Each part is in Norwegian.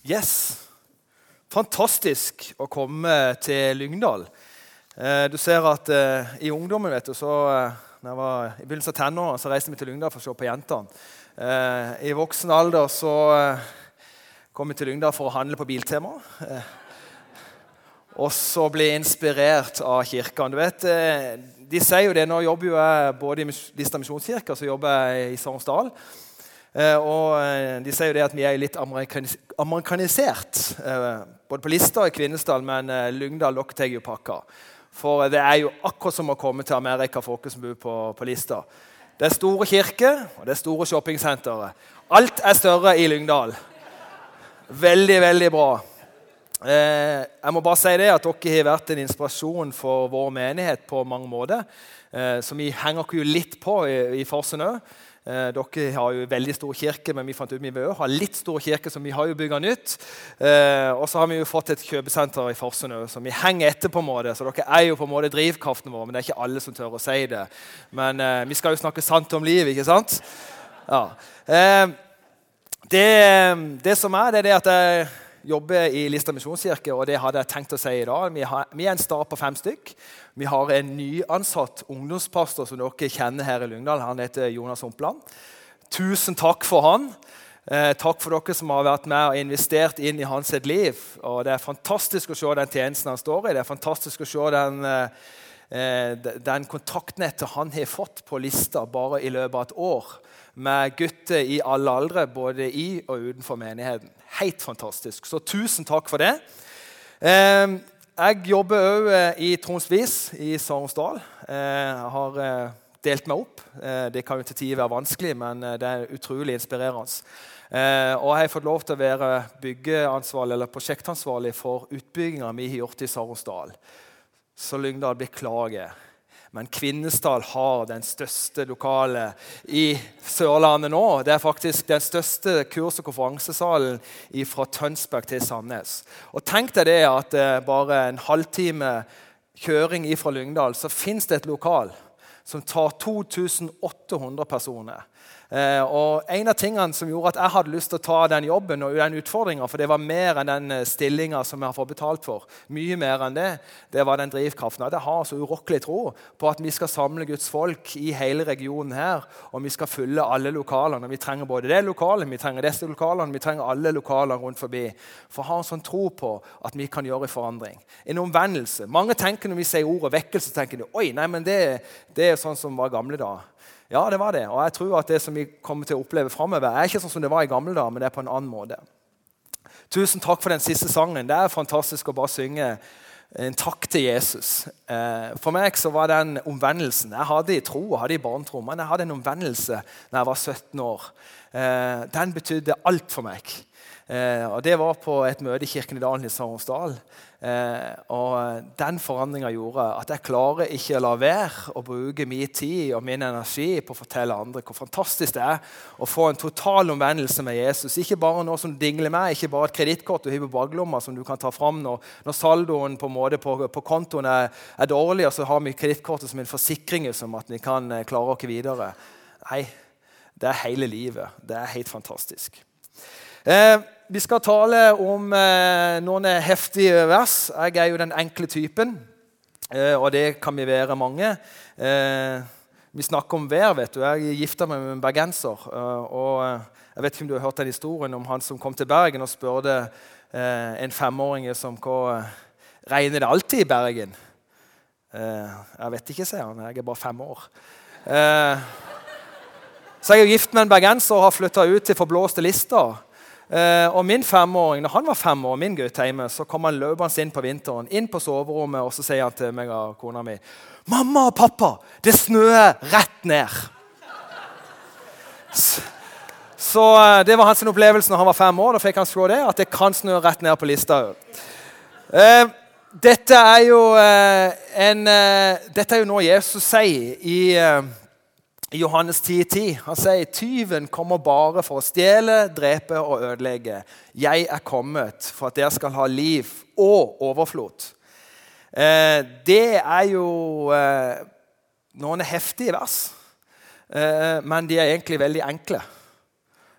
Yes. Fantastisk å komme til Lyngdal. Eh, du ser at eh, I ungdommen vet du, så, eh, jeg var i begynnelsen av tenårene så reiste vi til Lyngdal for å se på jentene. Eh, I voksen alder så kom vi til Lyngdal for å handle på Biltema. Og så bli inspirert av kirkene. Du vet, de sier jo det, Nå jobber jo jeg både i Lista misjonskirke og så jobber jeg i Sognsdal. Eh, og eh, De sier jo det at vi er litt amerikanisert, eh, både på Lista og i Kvinesdal, men Lyngdal tar jo pakka. For det er jo akkurat som å komme til Amerika for dere som bor på, på Lista. Det er store kirker og det er store shoppingsentre. Alt er større i Lyngdal. Veldig, veldig bra. Eh, jeg må bare si det at Dere har vært en inspirasjon for vår menighet på mange måter. Eh, så vi henger jo litt på i, i Farsund òg. Eh, dere har jo veldig stor kirke, men vi fant ut vi vil ha litt stor kirke, så vi har jo bygga nytt. Eh, og så har vi jo fått et kjøpesenter i Farsund så vi henger etter. på en måte, Så dere er jo på en måte drivkraften vår, men det er ikke alle som tør å si det. Men eh, vi skal jo snakke sant om livet, ikke sant? Ja. Eh, det, det, som er, det er det at jeg jobber i Lista misjonskirke, og det hadde jeg tenkt å si i dag. Vi, har, vi er en stab på fem stykk. Vi har en nyansatt ungdomspastor som dere kjenner her i Lyngdal. Han heter Jonas Humpland. Tusen takk for han. Eh, takk for dere som har vært med og investert inn i hans liv. Og Det er fantastisk å se den tjenesten han står i. Det er fantastisk å se den, eh, den kontaktnettet han har fått på lista bare i løpet av et år med gutter i alle aldre, både i og utenfor menigheten. Helt fantastisk. Så tusen takk for det. Eh, jeg jobber òg i Tronsvis i Sognsdal. Jeg har delt meg opp. Det kan jo til tider være vanskelig, men det er utrolig inspirerende. Og jeg har fått lov til å være byggeansvarlig eller prosjektansvarlig for utbygginga vi har gjort i Saronsdal. Så Lyngdal beklager. Men Kvinesdal har den største lokalet i Sørlandet nå. Det er faktisk den største kurs- og konferansesalen fra Tønsberg til Sandnes. Og Tenk deg det at eh, bare en halvtime kjøring fra Lyngdal, så fins det et lokal som tar 2800 personer. Eh, og En av tingene som gjorde at jeg hadde lyst til å ta den jobben, og den utfordringen, for det var mer enn den eh, stillinga som jeg har fått betalt for, mye mer enn det, det var den drivkraften. At jeg har så urokkelig tro på at vi skal samle Guds folk i hele regionen her, og vi skal fylle alle lokalene. Vi trenger både det lokalet, vi trenger disse lokalene, vi trenger alle lokalene rundt forbi. For å ha en sånn tro på at vi kan gjøre en forandring. En omvendelse. Mange tenker når vi sier ordet vekkelse, tenker de, oi, nei, men det, det er sånn som var gamle dager. Ja, det var det. Og jeg tror at det som vi kommer til å oppleve framover, er ikke sånn som det var i gamle dager, men det er på en annen måte. Tusen takk for den siste sangen. Det er fantastisk å bare synge en takk til Jesus. Eh, for meg så var den omvendelsen Jeg hadde i tro og hadde i barnetro, men jeg hadde en omvendelse da jeg var 17 år. Eh, den betydde alt for meg. Eh, og Det var på et møte i Kirken i Dalen i Saronsdal. Eh, og Den forandringa gjorde at jeg klarer ikke å la være å bruke min tid og min energi på å fortelle andre hvor fantastisk det er å få en total omvendelse med Jesus. Ikke bare noe som dingler med, ikke bare et kredittkort du har på baklomma som du kan ta fram når, når saldoen på, på, på kontoen er, er, dårlig, og så har vi kredittkortet som en forsikring som at vi kan eh, klare oss videre. Nei, det er hele livet. Det er helt fantastisk. Eh, vi skal tale om eh, noen heftige vers. Jeg er jo den enkle typen, eh, og det kan vi være mange. Eh, vi snakker om vær. vet du. Jeg gifta meg med en bergenser. Og Jeg vet ikke om du har hørt den historien om han som kom til Bergen og spurte en femåring som hva regner det alltid i Bergen. Jeg vet ikke, sier han. Jeg er bare fem år. så jeg er gift med en bergenser og har flytta ut til forblåste lister. Eh, og min femåring, når han var fem år, min gutt hjemme, så kom han løpende inn på vinteren, inn på soverommet, og så sier han til meg og kona mi 'Mamma og pappa, det snøer rett ned.' Så, så eh, det var hans opplevelse når han var fem år. Da fikk han se det, at det kan snø rett ned på lista. Eh, dette er jo en, dette er jo noe Jesus sier i i Johannes 10,10. 10, han sier tyven kommer bare for å stjele, drepe og ødelegge. Jeg er kommet for at dere skal ha liv og overflod. Eh, det er jo eh, noen heftige vers, eh, men de er egentlig veldig enkle.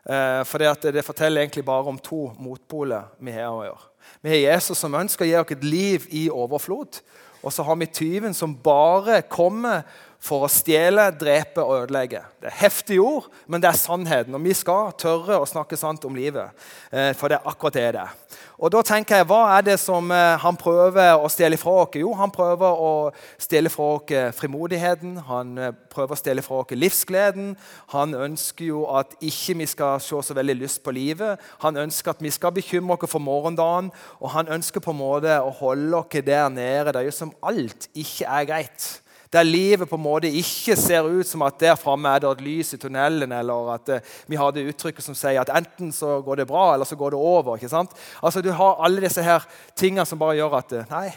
Eh, for det, forteller egentlig bare om to motpoler vi har å gjøre. Vi har Jesus som ønsker å gi oss et liv i overflod. Og så har vi tyven som bare kommer for å stjele, drepe og ødelegge. Det er heftige ord, men det er sannheten. Og vi skal tørre å snakke sant om livet. Eh, for det er akkurat det det er. Og da tenker jeg, Hva er det som eh, han prøver å stjele fra oss? Jo, han prøver å stjele fra oss frimodigheten, han eh, prøver å stjele fra oss livsgleden. Han ønsker jo at ikke vi skal se så veldig lyst på livet. Han ønsker at vi skal bekymre oss for morgendagen, og han ønsker på en måte å holde oss der nede. Det er jo som alt ikke er greit. Der livet på en måte ikke ser ut som at der framme er det et lys i tunnelen, eller at uh, vi har det uttrykket som sier at enten så går det bra, eller så går det over. ikke sant? Altså Du har alle disse her tingene som bare gjør at uh, Nei,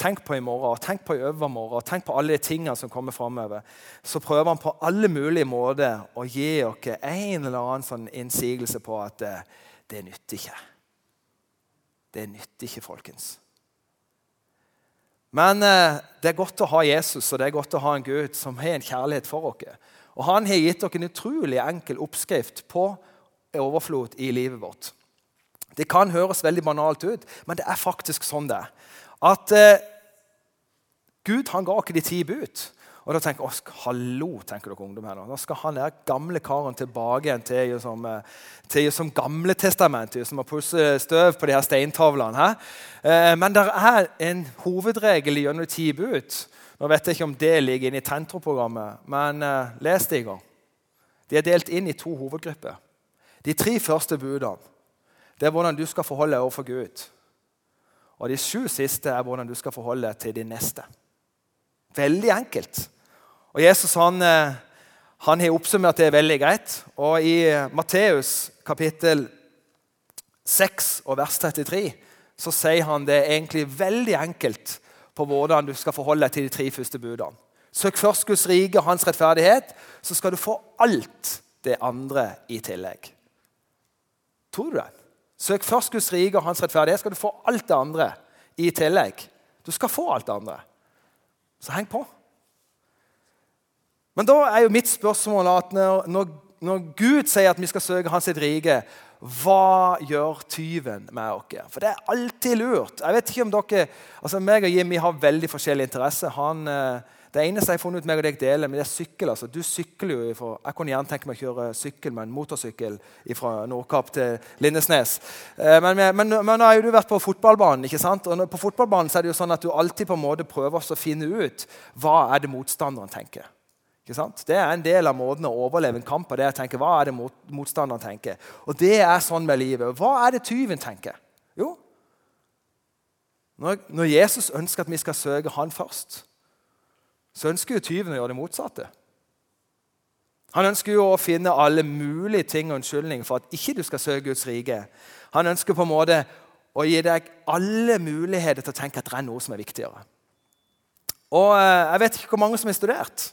tenk på i morgen, tenk på i overmorgen, tenk på alle de tingene som kommer framover. Så prøver han på alle mulige måter å gi oss en eller annen sånn innsigelse på at uh, det nytter ikke. Det nytter ikke, folkens. Men eh, det er godt å ha Jesus og det er godt å ha en Gud som har en kjærlighet for oss. Og Han har gitt dere en utrolig enkel oppskrift på overflod i livet vårt. Det kan høres veldig banalt ut, men det er faktisk sånn det er. At eh, Gud han ga oss de ti bud. Og da tenker jeg, hallo, tenker dere ungdom her nå. Nå skal han der gamle karen tilbake igjen til som, eh, til som Gamletestamentet, som har pusset støv på de her steintavlene. Her. Eh, men det er en hovedregel gjennom ti bud. Nå vet jeg ikke om det ligger inne i Tentro-programmet, men uh, les det i gang. De er delt inn i to hovedgrupper. De tre første budene det er hvordan du skal forholde deg overfor Gud. Og de sju siste er hvordan du skal forholde deg til din neste. Veldig enkelt. Og Jesus han, eh, han har oppsummert det veldig greit. Og I Matteus kapittel 6 og vers 33 så sier han det egentlig veldig enkelt på hvordan du skal forholde deg til de tre første budene. Søk først Guds rike og hans rettferdighet, så skal du få alt det andre i tillegg. Tror du det? Søk først Guds rike og hans rettferdighet, skal du få alt det andre i tillegg. Du skal få alt det andre. Så heng på. Men da er jo mitt spørsmål at når, når, når Gud sier at vi skal søke Hans rike, hva gjør tyven med oss? For det er alltid lurt. Jeg vet ikke om dere, altså meg og Jimmy har veldig forskjellig interesse. Han, eh, det eneste jeg har funnet ut meg og deg deler, men det er sykkel. altså. Du sykler jo ifra, Jeg kunne gjerne tenke meg å kjøre sykkel med en motorsykkel fra Nordkapp til Lindesnes. Eh, men, men, men, nå har jo du vært på fotballbanen. ikke sant? Og På fotballbanen så er det jo sånn at du alltid på en måte prøver å finne ut hva er det motstanderen tenker. Det er en del av måten å overleve en kamp på. det er å tenke, Hva er det mot, motstanderen tenker? Og det er sånn med livet. Hva er det tyven tenker? Jo, når, når Jesus ønsker at vi skal søke han først, så ønsker jo tyven å gjøre det motsatte. Han ønsker jo å finne alle mulige ting og unnskyldninger for at ikke du skal søke Guds rike. Han ønsker på en måte å gi deg alle muligheter til å tenke at det er noe som er viktigere. Og eh, Jeg vet ikke hvor mange som har studert.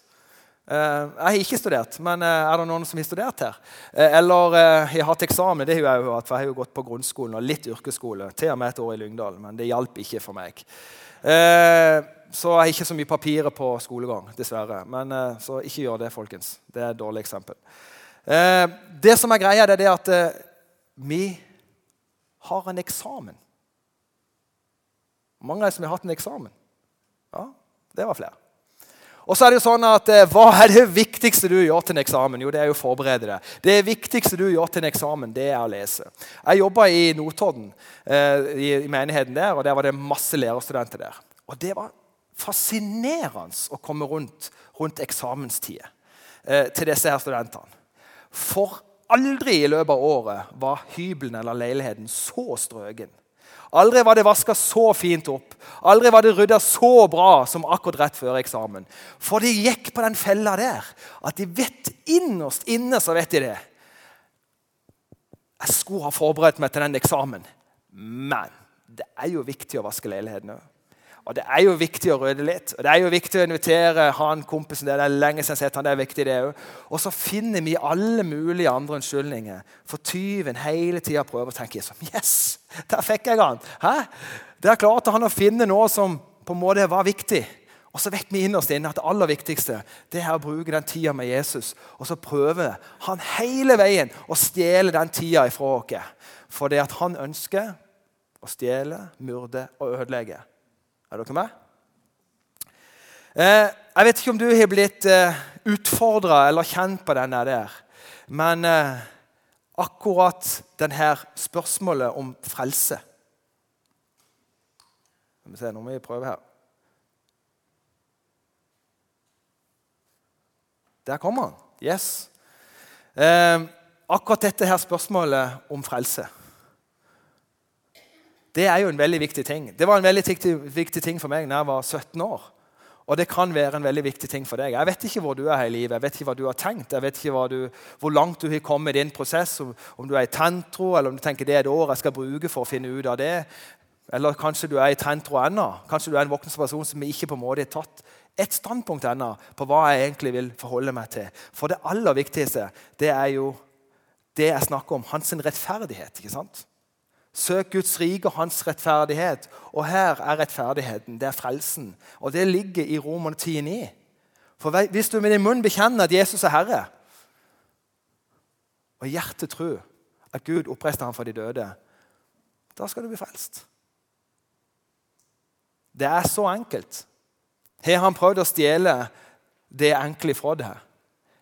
Eh, jeg har ikke studert, men uh, er det noen som har studert her? Uh, eller jeg har hatt eksamen, det har jeg jo hatt, for jeg har jo gått på grunnskolen og litt yrkesskole. Til og med et år i Lyngdal, men det hjalp ikke for meg. Så jeg har ikke så mye papirer på skolegang, dessverre. Men Så ikke gjør det, folkens. Det er et dårlig eksempel. Det som er greia, det er det at vi har en eksamen. Mange av dere som har hatt en eksamen? Ja, det var flere. Og så er det jo sånn at eh, Hva er det viktigste du gjør til en eksamen? Jo, det er jo å forberede deg. Det viktigste du gjør til en eksamen, det er å lese. Jeg jobba i Notodden, eh, i, menigheten der, og der var det masse lærerstudenter der. Og det var fascinerende å komme rundt, rundt eksamenstider eh, til disse her studentene. For aldri i løpet av året var hybelen eller leiligheten så strøken Aldri var det vaska så fint opp. Aldri var det rydda så bra som akkurat rett før eksamen. For de gikk på den fella der at de vet innerst inne så vet de det. Jeg skulle ha forberedt meg til den eksamen, men det er jo viktig å vaske leiligheten òg. Og det er jo viktig å rydde litt. Og det er jo viktig å invitere han kompisen der. Det er lenge siden jeg har sett han, det er viktig det. Og så finner vi alle mulige andre unnskyldninger. For tyven hele tida prøver å tenke som Yes! Der fikk jeg han! Hæ? Der klarte han å finne noe som på en måte var viktig. Og så vet vi innerst inne at det aller viktigste det er å bruke den tida med Jesus. Og så prøver han hele veien å stjele den tida ifra oss. For det at han ønsker å stjele, myrde og ødelegge. Er dere med? Eh, jeg vet ikke om du har blitt eh, utfordra eller kjent på denne der. Men eh, akkurat denne spørsmålet om frelse Skal vi se, Nå må vi prøve her. Der kommer han. Yes. Eh, akkurat dette her spørsmålet om frelse det er jo en veldig viktig ting. Det var en veldig viktig, viktig ting for meg da jeg var 17 år. Og det kan være en veldig viktig ting for deg. Jeg vet ikke hvor du er i livet, jeg vet ikke hva du har tenkt, jeg vet ikke du, hvor langt du har kommet i din prosess, om, om, du er i tentro, eller om du tenker det er et år jeg skal bruke for å finne ut av det. Eller kanskje du er i tentro ennå. Kanskje du er en voksen person som ikke på en måte har tatt et standpunkt ennå på hva jeg egentlig vil forholde meg til. For det aller viktigste det er jo det jeg snakker om, hans rettferdighet. ikke sant? Søk Guds rike og hans rettferdighet. Og her er rettferdigheten. Det er frelsen. Og det ligger i Romerne 10,9. For hvis du med din munn bekjenner at Jesus er Herre, og hjertet tror at Gud oppreiste ham fra de døde, da skal du bli frelst. Det er så enkelt. Har han prøvd å stjele det enkle fra deg?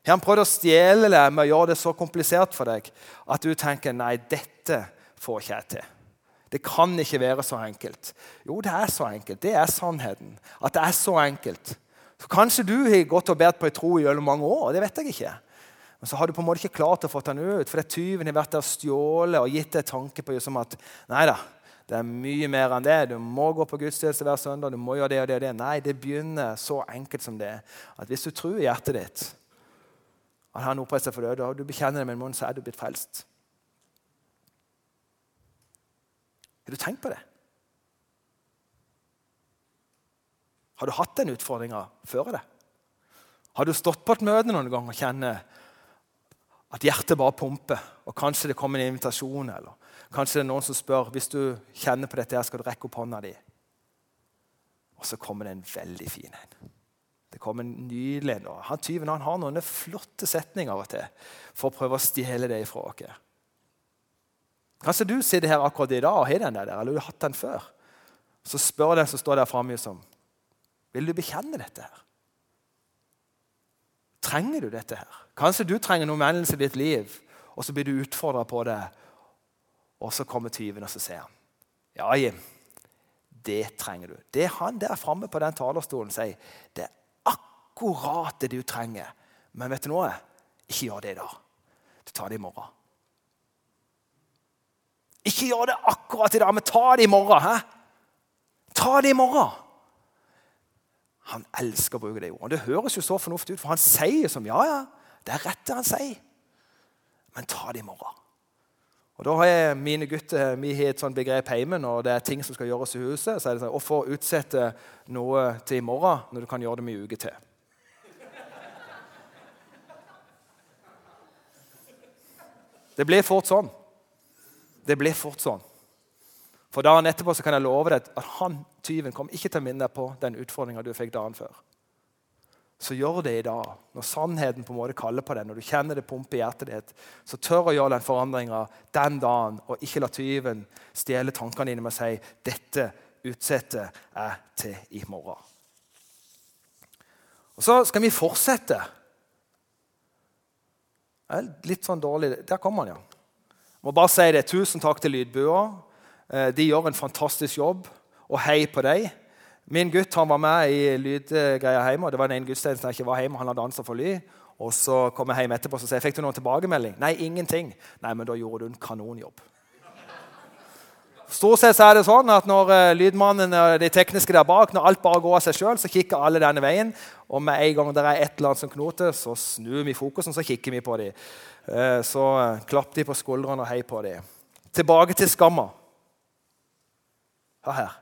Har han prøvd å stjele det med å gjøre det så komplisert for deg at du tenker nei, dette får ikke jeg til. Det kan ikke være så enkelt. Jo, det er så enkelt. Det er sannheten. At det er så enkelt. Så Kanskje du har gått og båret på ei tro gjennom mange år. det vet jeg ikke. Men så har du på en måte ikke klart å få den ut, fordi tyven har vært der og stjålet og gitt deg tanke på som at nei da, det er mye mer enn det. Du må gå på gudstjeneste hver søndag. du må gjøre det og det og det. Nei, det begynner så enkelt som det. At hvis du tror i hjertet ditt at han oppreist seg for døde, og du bekjenner det med en munn, så er du blitt frelst. Har du tenkt på det? Har du hatt den utfordringa før det? Har du stått på et møte noen gang og kjenner at hjertet bare pumper, og kanskje det kommer en invitasjon, eller kanskje det er noen som spør hvis du kjenner på dette, her, skal du rekke opp hånda di. Og så kommer det en veldig fin en. Det kommer en nydelig en. Han tyven han har noen flotte setninger av og til for å prøve å stjele det ifra oss. Kanskje du sitter her akkurat i dag og har den der, eller du har hatt den før. Så spør den som står der framme som Vil du bekjenne dette her? Trenger du dette her? Kanskje du trenger noe omvendelse i ditt liv, og så blir du utfordra på det. Og så kommer tyven, og så sier han Ja, Jim, det trenger du. Det han der framme på den talerstolen sier, det er akkurat det du trenger. Men vet du noe? Ikke gjør det i dag. Du tar det i morgen. Ikke gjør det akkurat i dag, men ta det i morgen. Hæ? Ta det i morgen. Han elsker å bruke det ordet. Det høres jo så fornuftig ut, for han sier som ja, ja. Det er rett det han sier. Men ta det i morgen. Og da har jeg mine gutter vi har et sånt begrep hjemme når det er ting som skal gjøres i huset. så er det sånn, Hvorfor utsette noe til i morgen når du kan gjøre det med en uke til? Det blir fort sånn. Det blir fort sånn. For dagen etterpå så kan jeg love deg at han tyven kom ikke til å minne deg på den utfordringa du fikk dagen før. Så gjør det i dag. Når sannheten på en måte kaller på deg, når du kjenner det pumpe i hjertet ditt, så tør å gjøre den forandringa den dagen, og ikke la tyven stjele tankene dine med å si dette utsetter jeg til i morgen. Og Så skal vi fortsette. Litt sånn dårlig Der kommer han, ja må bare si det. Tusen takk til Lydbua. Eh, de gjør en fantastisk jobb, og hei på dem. Min gutt han var med i lydgreia hjemme. Det var den ene gudstjenesten jeg ikke var hjemme. Han hadde ansvar for lyd. Og så kom jeg hjem etterpå og sa fikk du noen tilbakemelding. Nei, ingenting. Nei, men da gjorde du en kanonjobb. Stort sett er det sånn at når uh, lydmannen og de tekniske der bak, når alt bare går av seg sjøl, så kikker alle denne veien. Og med en gang det er et eller annet som knoter, så snur vi fokusen så kikker vi på dem. Uh, så klapp de på skuldrene og hei på dem. Tilbake til skamma. Hør her.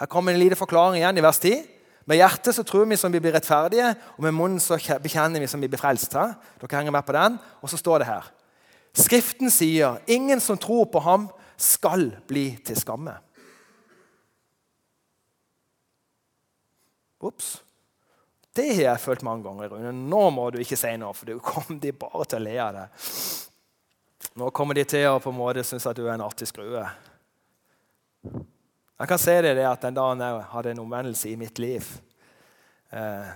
Her kommer en liten forklaring igjen i vers 10. Med hjertet så tror vi som vi blir rettferdige, og med munnen så bekjenner vi som vi blir frelst. Dere henger med på den? Og så står det her. Skriften sier ingen som tror på ham, skal bli til skamme. Ops. Det har jeg følt mange ganger. Rune. Nå må du ikke si noe, for du kommer de bare til å le av det. Nå kommer de til å på en måte synes at du er en artig skrue. Jeg kan se det, det at den dagen jeg hadde en omvendelse i mitt liv, eh,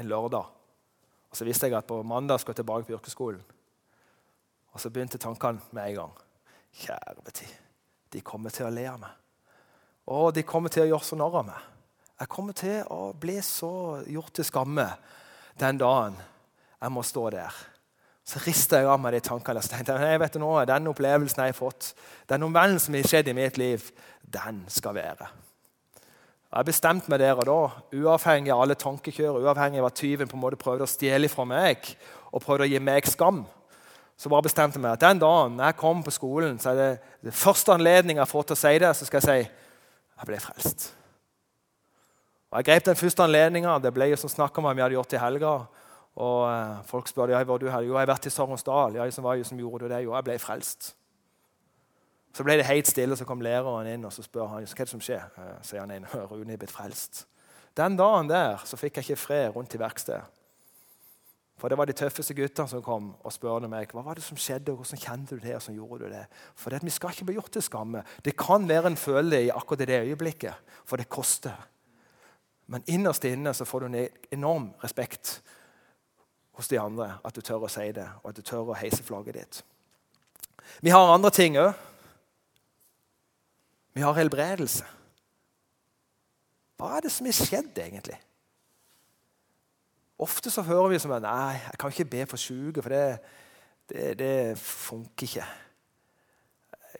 en lørdag og Så visste jeg at på mandag skulle jeg tilbake på yrkesskolen. Og så begynte tankene med en gang. Kjære beti, de kommer til å le av meg. Og de kommer til å gjøre så narr av meg. Jeg kommer til å bli så gjort til skamme den dagen jeg må stå der. Så rister jeg av meg de tankene. Så tenkte jeg, vet du nå, Den opplevelsen jeg har fått, den omvendelsen som har skjedd i mitt liv, den skal være. Jeg bestemte meg der og da, uavhengig av alle tankekjør, uavhengig av hva tyven på en måte prøvde å stjele fra meg og prøvde å gi meg skam, så bare bestemte jeg meg at den dagen jeg kom på skolen, så er det, det første anledning jeg får til å si det, så skal jeg si jeg ble frelst. Og Jeg grep den første anledninga. Det ble jo som snakk om hva vi hadde gjort i helga. Og eh, Folk spør ja, hvor du her. Jo, jeg har vært i Sorgensdal, Ja, som var jo som gjorde det? Jo, jeg ble frelst. Så ble det helt stille, så kom læreren inn og så spør han, hva er det som skjer. Eh, sier han inn, Rune er blitt frelst. Den dagen der så fikk jeg ikke fred rundt i verkstedet. For det var de tøffeste guttene som kom og spurte meg hva var det som skjedde, og hvordan kjente du det, og så gjorde du det. For det, vi skal ikke bli gjort til skamme. Det kan være en følelse i akkurat det øyeblikket, for det koster. Men innerst inne så får du en enorm respekt hos de andre, at du tør å si det, og at du tør å heise flagget ditt. Vi har andre ting òg. Vi har helbredelse. Hva er det som har skjedd, egentlig? Ofte så hører vi som at nei, jeg kan ikke be for syke, for det, det, det funker ikke.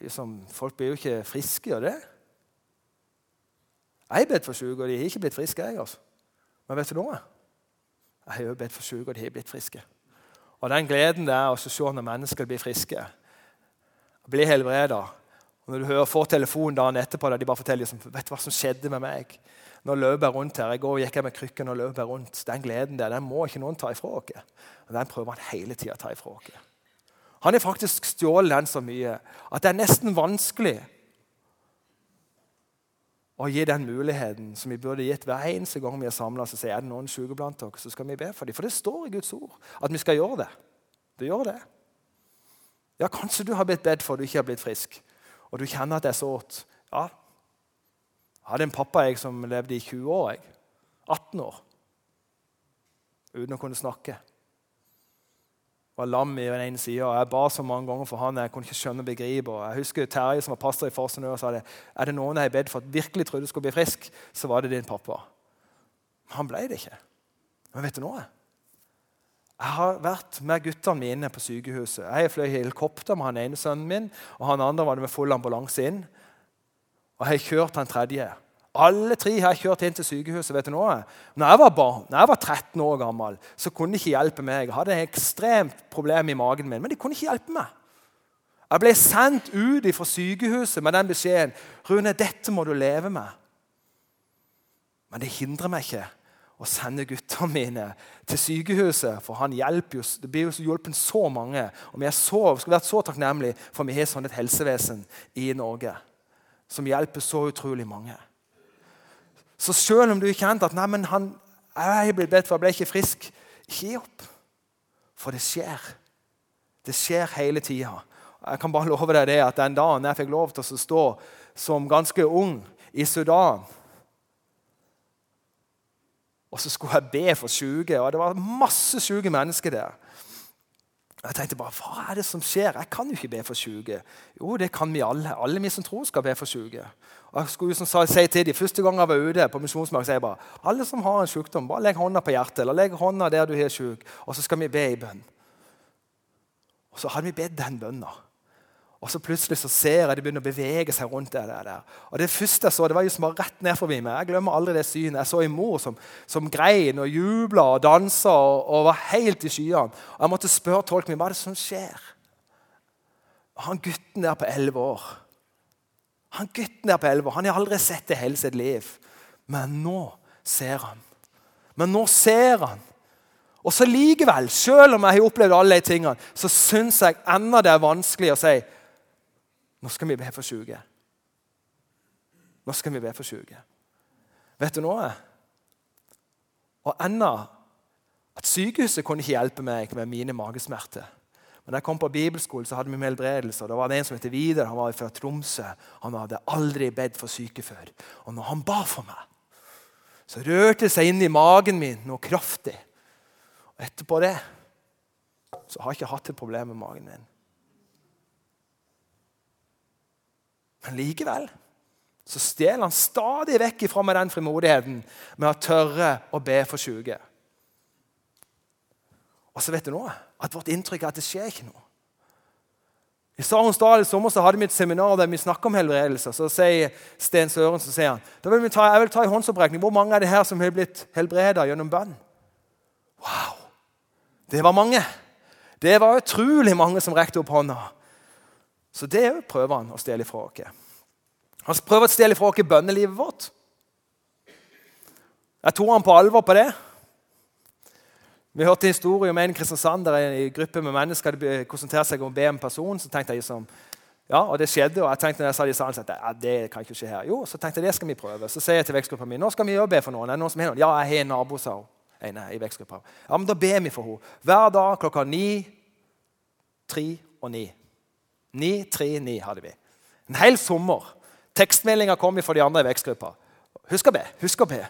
Liksom, folk blir jo ikke friske av det. Jeg har bedt for syke, og de har ikke blitt friske. jeg altså. Men vet du noe? Jeg har jo bedt for syke, og de har blitt friske. Og den gleden det er å se når mennesker blir friske, blir helbreda Når du hører, får telefonen dagen etterpå der de bare forteller liksom, vet du hva som skjedde med meg nå løper jeg rundt her. I går gikk jeg med krykken og løp rundt. Den gleden der den må ikke noen ta ifra oss. Den prøver han hele tida å ta ifra oss. Han har faktisk stjålet den så mye at det er nesten vanskelig å gi den muligheten som vi burde gitt hver eneste gang vi er samla. Så sier er det noen syke blant dere, så skal vi be for dem. For det står i Guds ord at vi skal gjøre det. Det gjør det. Ja, Kanskje du har blitt bedt for at du ikke har blitt frisk, og du kjenner at det er sårt. Ja, jeg hadde en pappa jeg, som levde i 20 år. Jeg. 18 år. Uten å kunne snakke. Var lam i den ene sida. Jeg ba så mange ganger for han, jeg kunne ikke skjønne og begripe. Jeg husker Terje som var pastor i Farsund, sa det. Er det noen jeg har bedt for at virkelig trodde skulle bli frisk, så var det din pappa. Men han ble det ikke. Men vet du noe? Jeg har vært med guttene mine på sykehuset. Jeg fløy helikopter med han ene sønnen min, og han andre var det med full ambulanse inn. Og har kjørt den tredje. Alle tre har jeg kjørt inn til sykehuset. vet du noe? Når jeg var barn, når jeg var 13 år gammel, så kunne de ikke hjelpe meg. Jeg hadde et ekstremt problem i magen min, men de kunne ikke hjelpe meg. Jeg ble sendt ut fra sykehuset med den beskjeden Rune, dette må du leve med. Men det hindrer meg ikke å sende guttene mine til sykehuset. For han hjelper jo, det blir jo hjulpet så mange. Og vi er skal være så takknemlige for vi har sånn et helsevesen i Norge som hjelper så utrolig mange. Så selv om du kjente at nei, men han, jeg ble bedt for, jeg ble ikke frisk, gi opp. For det skjer. Det skjer hele tida. Jeg kan bare love deg det at den dagen jeg fikk lov til å stå som ganske ung i Sudan Og så skulle jeg be for syke, og det var masse syke mennesker der. Jeg tenkte bare, Hva er det som skjer? Jeg kan jo ikke be for syke. Jo, det kan vi alle. Alle vi som tror, skal be for syke. Og jeg skulle som si til de, Første gang jeg var ute på misjonsmark, sa jeg bare alle som har en sykdom, bare legg hånda på hjertet, eller legg hånda der du er syk, og så skal vi be i bønn. Og så hadde vi bedt den bønna. Og så plutselig så ser jeg de begynner å bevege seg rundt det der. Og Det første jeg så, det var jo som var rett ned forbi meg. Jeg glemmer aldri det synet. Jeg så en mor som, som grein og jubla og dansa og, og, var helt i skyene. Og Jeg måtte spørre tolken min hva er det som skjer. Og Han gutten der på elleve år Han gutten der på 11 år, han har aldri sett det hele sitt liv. Men nå ser han. Men nå ser han. Og så likevel, selv om jeg har opplevd alle de tingene, så syns jeg ennå det er vanskelig å si nå skal vi be for syke. Nå skal vi be for syke. Vet du noe? Og enda at sykehuset kunne ikke hjelpe meg med mine magesmerter. Men da jeg kom på bibelskolen, så hadde vi med helbredelse. Da var det en som heter Vidar. Han var fra Tromsø. Han hadde aldri bedt for syke før. Og når han ba for meg, så rørte det seg inn i magen min noe kraftig. Og etterpå det så har jeg ikke hatt et problem med magen min. Men likevel så stjeler han stadig vekk ifra meg den frimodigheten med å tørre å be for syke. Og så vet du noe? At vårt inntrykk er at det skjer ikke noe. I Saronsdal i sommer så hadde vi et seminar der vi snakka om helbredelse. Så sier Sten Søren så sier han, da vil vi ta, jeg vil ta i håndsopprekning hvor mange er det her som har blitt helbreda gjennom bønn. Wow! Det var mange. Det var utrolig mange som rekte opp hånda. Så det prøver han å stjele fra oss. Han prøver å stjele fra oss bønnelivet vårt. Jeg tok han på alvor på det. Vi hørte en historie om en i Kristiansand der en gruppe med mennesker hadde konsentrert seg om å be en person. så tenkte jeg liksom, ja, Og det skjedde, og jeg tenkte når jeg sa det i salen, at ja, det kan ikke skje her. Jo, så tenkte jeg det skal vi prøve. Så sier jeg til vekstgruppa mi nå skal vi jo be for noen. Er det noen som har noen? Ja, jeg har en nabo, sa hun. Nei, i vekstgruppa. Ja, men Da ber vi for henne. Hver dag klokka ni, tre og ni. Ni, tre, ni hadde vi. En hel sommer. Tekstmeldinger kom vi for de andre i vekstgruppa. Husk å be. Husk å be.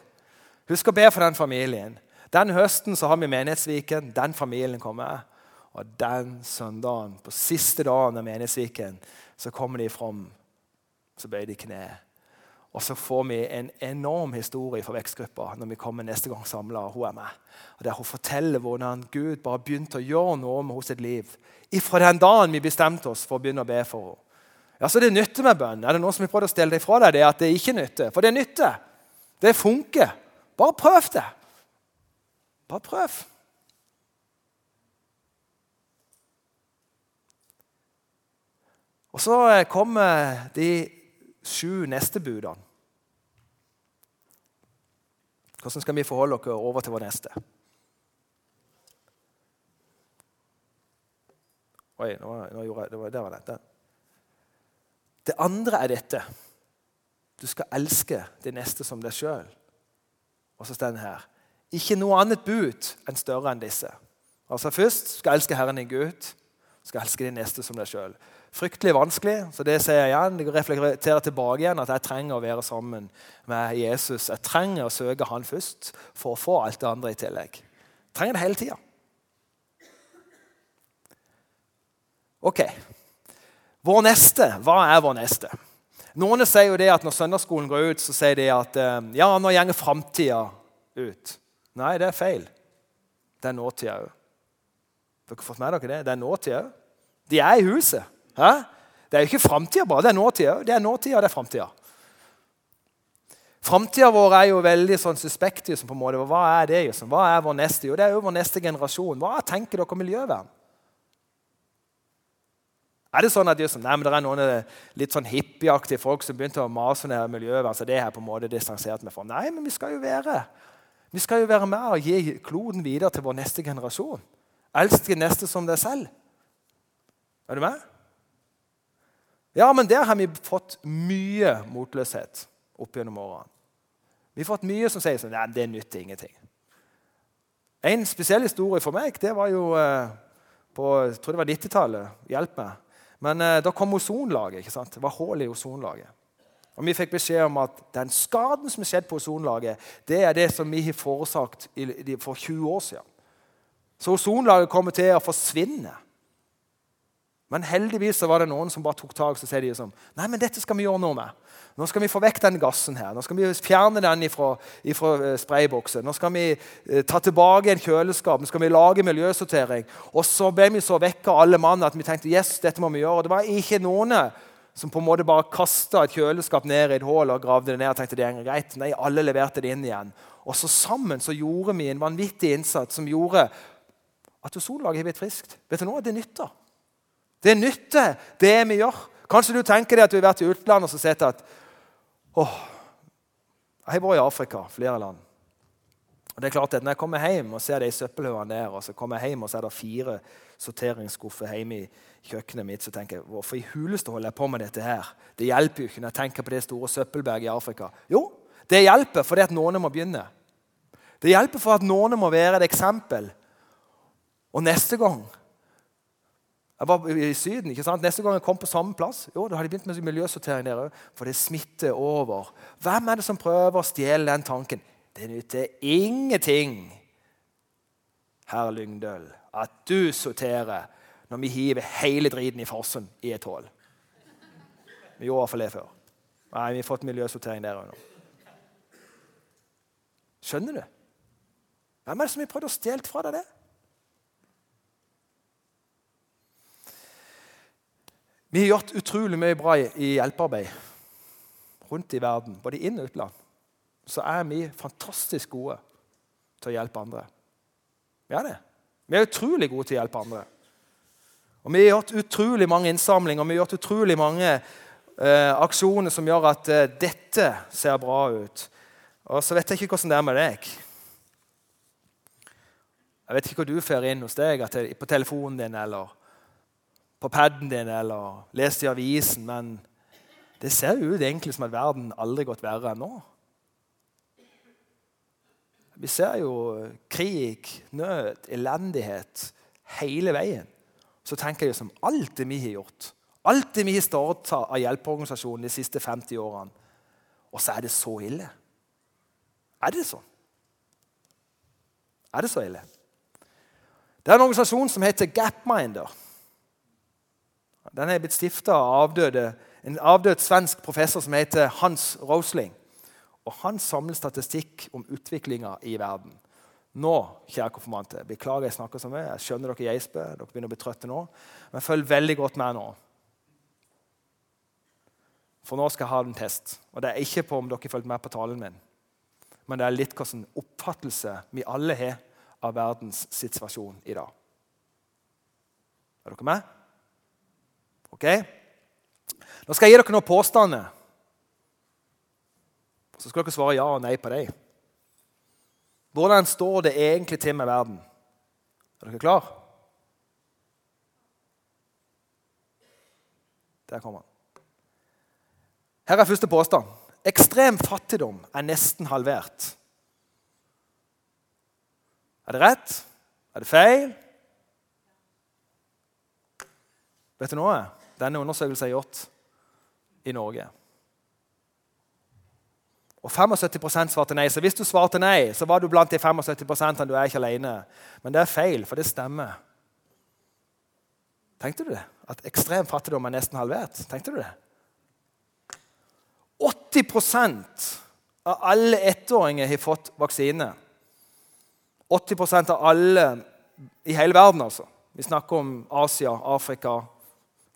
Husk å be for den familien. Den høsten så har vi Menighetsviken. Den familien kommer. Og den søndagen, på siste dagen av Menighetsviken, så kommer de fram. Så bøyer de kne. Og så får vi en enorm historie for vekstgruppa når vi kommer neste gang samla. Hun er med. Og Der hun forteller hvordan Gud bare begynte å gjøre noe med hennes liv. Ifra den dagen vi bestemte oss for å begynne å be for henne. Ja, Så det nytter med bønn. Er det noen som har prøvd å stelle deg fra deg det at det ikke nytter? For det nytter. Det funker. Bare prøv det. Bare prøv. Og så kommer de sju neste budene. Hvordan skal vi forholde oss over til vår neste? Oi, nå, nå gjorde jeg, det var, Der var dette. Det andre er dette. Du skal elske det neste som deg sjøl. Og så står den her ikke noe annet bud enn større enn disse. Altså Først skal elske Herren din Gud, skal elske din neste som deg sjøl. Fryktelig vanskelig, så det sier jeg igjen. Jeg reflekterer tilbake igjen at jeg trenger å være sammen med Jesus. Jeg trenger å søke Han først for å få alt det andre i tillegg. Jeg trenger det hele tida. Ok. Vår neste, hva er vår neste? Noen sier jo det at Når søndagsskolen går ut, så sier de at eh, ja, nå går framtida ut. Nei, det er feil. Det er nåtida òg. Dere har fått med dere det? Det er nåtida òg. De er i huset. Hæ? Det er jo ikke framtida bare. Det er nåtida. Det er nåtida, det er framtida. Framtida vår er jo veldig sånn suspekt. på en måte. Hva er det? Liksom? Hva er vår neste? Jo, det er jo vår neste generasjon. Hva tenker dere om miljøvern? Er det sånn at liksom, nei, det er noen eh, litt sånn hippieaktige folk som begynte å mase ned miljøvern? så det er på en måte distansert med fra? Nei, men vi skal jo være vi skal jo være med og gi kloden videre til vår neste generasjon. Elsk din neste som deg selv. Er du med? Ja, men der har vi fått mye motløshet opp gjennom årene. Vi har fått mye som sier sånn Nei, det nytter ingenting. En spesiell historie for meg det var jo eh, på jeg tror det var 90-tallet. Hjelp meg. Men eh, da kom ozonlaget. ikke sant? Det var hull i ozonlaget. Og Vi fikk beskjed om at den skaden som skjedde skjedd på ozonlaget, det er det som vi har forårsaket for 20 år siden. Så ozonlaget kommer til å forsvinne. Men heldigvis var det noen som bare tok tak og sa de som, nei, men dette skal vi gjøre noe med. Nå skal vi få vekk den gassen her. Nå skal vi fjerne den fra ifra sprayboksen. Nå skal vi eh, ta tilbake en kjøleskap. Nå skal vi lage miljøsortering. Og så ble vi så vekk av alle mann at vi tenkte yes, dette må vi gjøre. Og det var ikke noen som på en måte bare kasta et kjøleskap ned i et hull og gravde det ned. og tenkte det er greit. Nei, alle leverte det inn igjen. Og så sammen så gjorde vi en vanvittig innsats som gjorde at ozonlaget har blitt friskt. Vet du noe? Det nytter. Det nytter, det vi gjør. Kanskje du tenker deg at du har vært i utlandet og sett at åh, Jeg har vært i Afrika, flere land. Og det er klart at Når jeg kommer hjem og ser de søppelhaugene der, og så kommer jeg hjem og så er det fire sorteringsskuffer hjemme i kjøkkenet mitt, så tenker jeg hvorfor i huleste holder jeg på med dette her? Det hjelper jo ikke når jeg tenker på det store søppelberget i Afrika. Jo, det hjelper fordi at noen må begynne. Det hjelper for at noen må være et eksempel. Og neste gang Jeg var i Syden. ikke sant? Neste gang jeg kom på samme plass, jo, da hadde de begynt med miljøsortering der òg. For det smitter over. Hvem er det som prøver å stjele den tanken? Det nytter ingenting, herr Lyngdøl, at du sorterer når vi hiver hele driten i fossen i et hull. Vi gjorde i hvert fall det før. Nei, vi har fått miljøsortering der òg nå. Skjønner du? Hvem er det som har prøvd å stjele fra deg det? Vi har gjort utrolig mye bra i hjelpearbeid rundt i verden, både inn- og utland. Så er vi fantastisk gode til å hjelpe andre. Vi er det. Vi er utrolig gode til å hjelpe andre. Og Vi har gjort utrolig mange innsamlinger og vi har gjort utrolig mange eh, aksjoner som gjør at eh, dette ser bra ut. Og så vet jeg ikke hvordan det er med deg. Jeg vet ikke hva du får inn hos deg på telefonen din eller på paden din eller lest i avisen, men det ser jo ut egentlig som at verden aldri har gått verre enn nå. Vi ser jo krig, nød, elendighet hele veien. Så tenker jeg som alt det vi har gjort, alt det vi har starta av hjelpeorganisasjonen de siste 50 årene, og så er det så ille. Er det sånn? Er det så ille? Det er en organisasjon som heter Gapminder. Den er blitt stifta av en avdød svensk professor som heter Hans Rosling. Og Han samler statistikk om utviklinga i verden. Nå, kjære konfirmante, beklager jeg snakker så mye. Jeg skjønner dere geisper. Dere begynner å bli trøtte nå. Men følg veldig godt med nå. For nå skal jeg ha en test. Og det er ikke på om dere fulgte med på talen min, men det er litt hvilken oppfattelse vi alle har av verdens situasjon i dag. Er dere med? Ok? Nå skal jeg gi dere noen påstander. Så skal dere svare ja og nei på dem. Hvordan står det egentlig til med verden? Er dere klar? Der kommer han. Her er første påstand. Ekstrem fattigdom er nesten halvert. Er det rett? Er det feil? Vet du noe? Denne undersøkelsen er gjort i Norge. Og 75% svarte nei. Så hvis du svarte nei, så var du blant de 75% du er ikke alene. Men det er feil, for det stemmer. Tenkte du det? At ekstrem fattigdom er nesten halvert? Tenkte du det? 80% av alle ettåringer har fått vaksine. 80% av alle i hele verden, altså. Vi snakker om Asia, Afrika,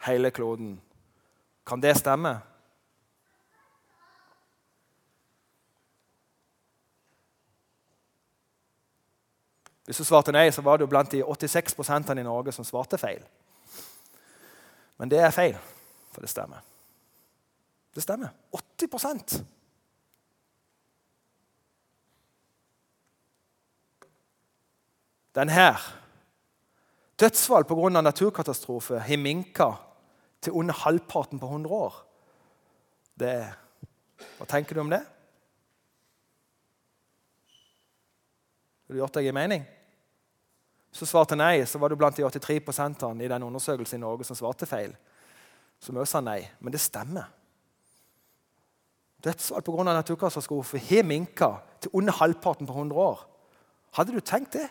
hele kloden. Kan det stemme? Hvis du svarte nei, så var du blant de 86% i Norge som svarte feil. Men det er feil, for det stemmer. Det stemmer. 80% Den her Dødsfall pga. naturkatastrofe har minka til under halvparten på 100 år. Det, hva tenker du om det? Har du gjort deg en mening? Så svarte nei, så var du blant de 83 i den undersøkelsen i Norge som svarte feil. Som også sa nei. Men det stemmer. Dødsfall pga. naturkatastrofe har minka til under halvparten på 100 år. Hadde du tenkt det?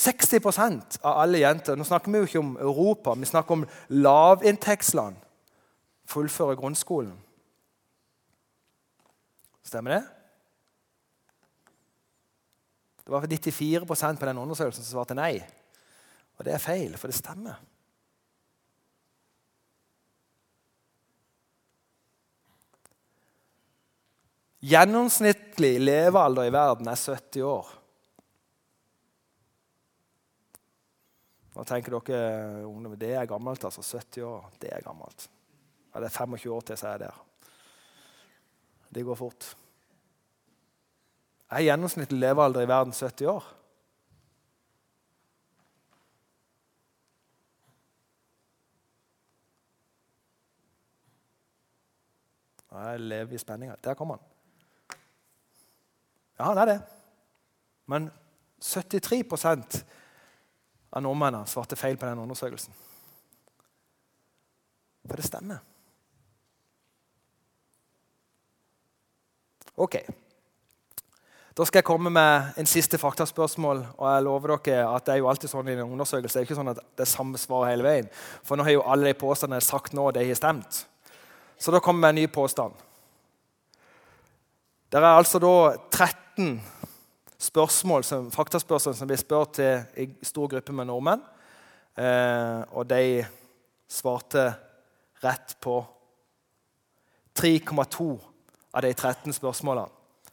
«60 av alle jenter Nå snakker vi jo ikke om Europa, vi snakker om lavinntektsland. Fullfører grunnskolen. Stemmer det? Det var 94% på den undersøkelsen som svarte nei. Og det er feil, for det stemmer. Gjennomsnittlig levealder i verden er 70 år. Nå tenker dere ungdom, det er gammelt. altså 70 år, det er gammelt. Ja, det er 25 år til så er jeg der. Det går fort. Er gjennomsnittlig levealder i verden 70 år? Jeg lever i spenninga. Der kom han. Ja, han er det. Men 73 av nordmennene svarte feil på den undersøkelsen. For det stemmer. Ok. Da skal jeg komme med en siste faktaspørsmål. og jeg lover dere at Det er jo alltid sånn i en undersøkelse, det er ikke sånn at det er samme svar hele veien. For nå har jo alle de påstandene sagt nå, de har stemt. Så da kommer med en ny påstand. Det er altså da 13 spørsmål som, faktaspørsmål som blir spurt til en stor gruppe med nordmenn. Eh, og de svarte rett på 3,2 av de 13 spørsmålene.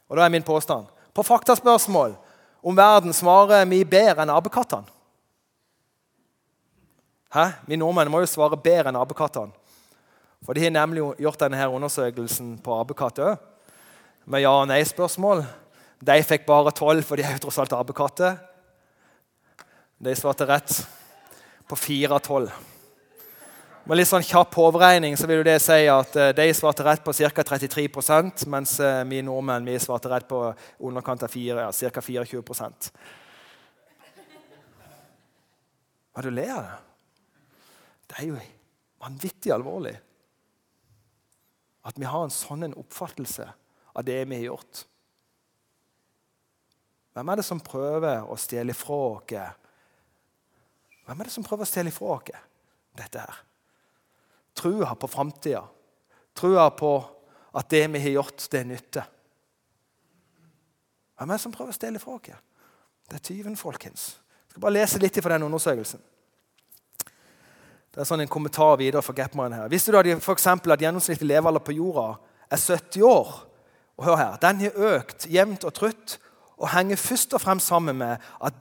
Og da er min påstand på faktaspørsmål om verden svarer vi bedre enn apekattene. Hæ? Vi nordmenn må jo svare bedre enn apekattene. For de har nemlig gjort denne undersøkelsen på apekatter òg. Med ja- og nei-spørsmål. De fikk bare tolv, for de er jo tross alt apekatter. De svarte rett på fire av tolv. Med litt sånn kjapp overregning så vil det si at eh, de svarte rett på ca. 33% mens eh, vi nordmenn vi svarte rett på underkant av 4, ja, ca. 24 Hva du ler av? Det er jo vanvittig alvorlig at vi har en sånn oppfattelse av det vi har gjort. Hvem er det som prøver å stjele fra oss? Hvem er det som prøver å stjele fra oss dette her? Trua på framtida. Trua på at det vi har gjort, det nytter. Hvem er det som prøver å stjele fra oss? Det er tyven, folkens. Jeg skal bare lese litt fra den undersøkelsen. Det er sånn en kommentar videre fra Gapman her. Visste du for eksempel, at gjennomsnittlig levealder på jorda er 70 år? Og hør her, Den har økt jevnt og trutt og henger først og fremst sammen med at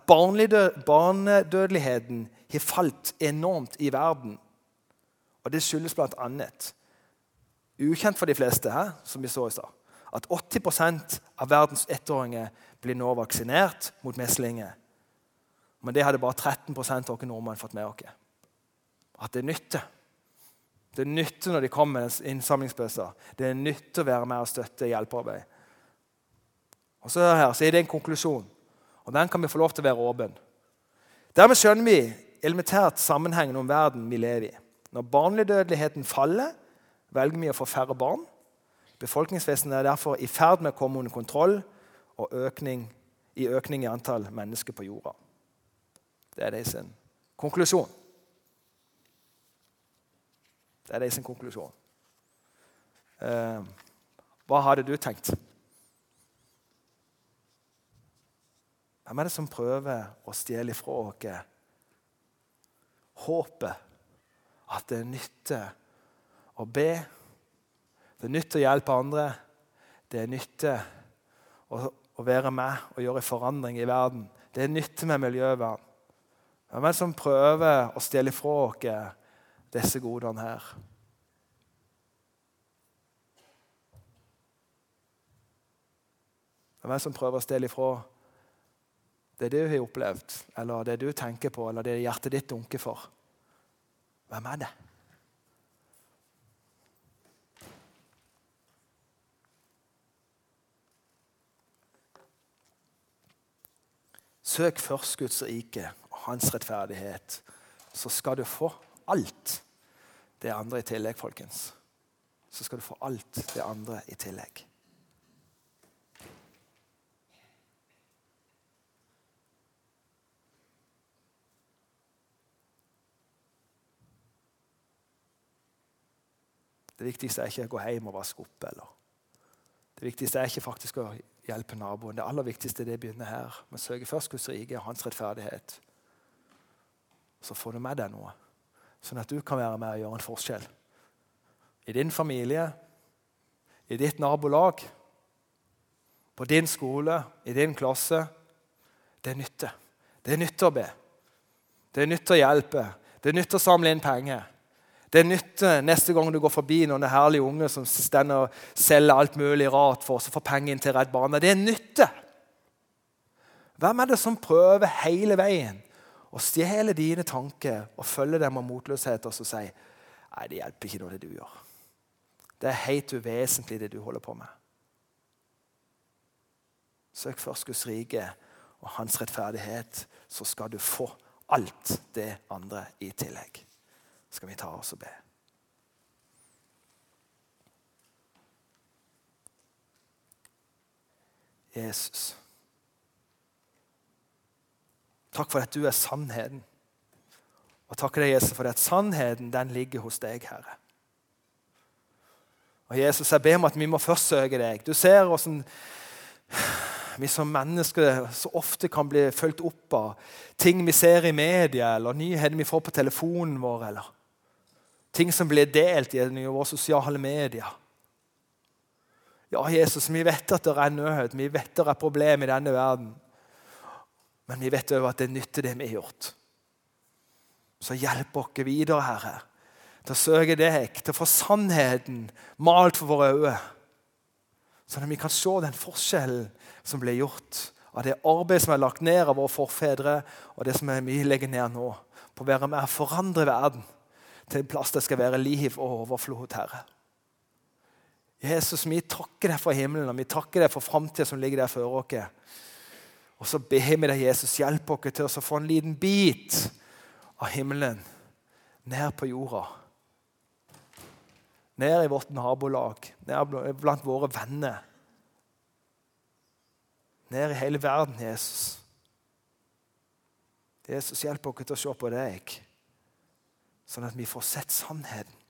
barnedødeligheten har falt enormt i verden. Og Det skyldes bl.a. ukjent for de fleste, her, som vi så i stad, at 80% av verdens ettåringer blir nå vaksinert mot meslinger. Men det hadde bare 13 av oss nordmenn fått med oss at det nytter. Det nytter når de kommer med innsamlingsbøsser. Det nytter å være med og støtte hjelpearbeid. Og så, her, så er det en konklusjon, og den kan vi få lov til å være åpen. Dermed skjønner vi elementært sammenhengen om verden vi lever i. Når barnedødeligheten faller, velger vi å få færre barn. Befolkningsvesenet er derfor i ferd med å komme under kontroll og økning, i økning i antall mennesker på jorda. Det er deres konklusjon. Det er deres konklusjon. Eh, hva hadde du tenkt? Hvem er det som prøver å stjele ifra oss håpet at det nytter å be? Det nytter å hjelpe andre. Det nytter å, å være med og gjøre forandring i verden. Det nytter med miljøvern. Hvem er det som prøver å stjele ifra oss disse godene her. Hvem er det som prøver å stjele ifra det du har opplevd, eller det du tenker på, eller det hjertet ditt dunker for? Hvem er det? Søk først Guds rike og hans rettferdighet, så skal du få alt det andre i tillegg, folkens. Så skal du få alt det andre i tillegg. Det viktigste er ikke å gå hjem og vaske opp. eller. Det viktigste er ikke faktisk å hjelpe naboen. Det aller viktigste det begynner her. med søker søke først Guds rike og hans rettferdighet. Så får du med deg noe sånn at du kan være med og gjøre en forskjell. I din familie, i ditt nabolag, på din skole, i din klasse. Det er nytte. Det er nytte å be. Det er nytte å hjelpe. Det er nytte å samle inn penger. Det er nytte neste gang du går forbi noen herlige unge som stender og selger alt mulig rart for oss og får penger inn til Redd Barna. Det er nytte. Hvem er det som prøver hele veien å stjele dine tanker og følge dem av motløshet og så sier nei, det hjelper ikke noe det du gjør. Det er helt uvesentlig, det du holder på med. Søk først Guds rike og hans rettferdighet, så skal du få alt det andre i tillegg. Skal vi ta oss og be. Jesus. Takk for at du er sannheten. Og takk deg, Jesus, for at sannheten den ligger hos deg, Herre. Og Jesus, Jeg ber om at vi må først søke deg. Du ser hvordan vi som mennesker så ofte kan bli fulgt opp av ting vi ser i media, eller nyheter vi får på telefonen vår, eller ting som blir delt i våre sosiale medier. Ja, Jesus, vi vet at det er nød, vi vet det er problemer i denne verden. Men vi vet òg at det nytter, det vi har gjort. Så hjelp oss videre, Herre, til å søke deg, til å få sannheten malt for våre øyne. Sånn at vi kan se den forskjellen som ble gjort av det arbeidet som er lagt ned av våre forfedre, og det som vi legger ned nå, på å være med å forandre verden til en plass det skal være liv og overflod, Herre. Jesus, vi takker deg for himmelen og vi takker deg for framtida som ligger der før oss. Og så ber vi deg, Jesus, hjelp oss til å få en liten bit av himmelen ned på jorda. Ned i vårt nabolag, ned blant våre venner. Ned i hele verden, Jesus. Jesus, hjelp oss til å se på deg, sånn at vi får sett sannheten.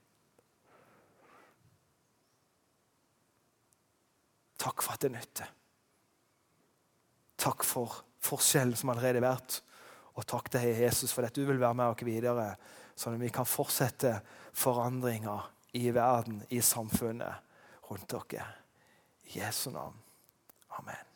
Takk for at det nytter. Takk for forskjellen som allerede er vært. Og takk til Jesus for at du vil være med oss videre, sånn at vi kan fortsette forandringer i verden, i samfunnet rundt dere. I Jesu navn. Amen.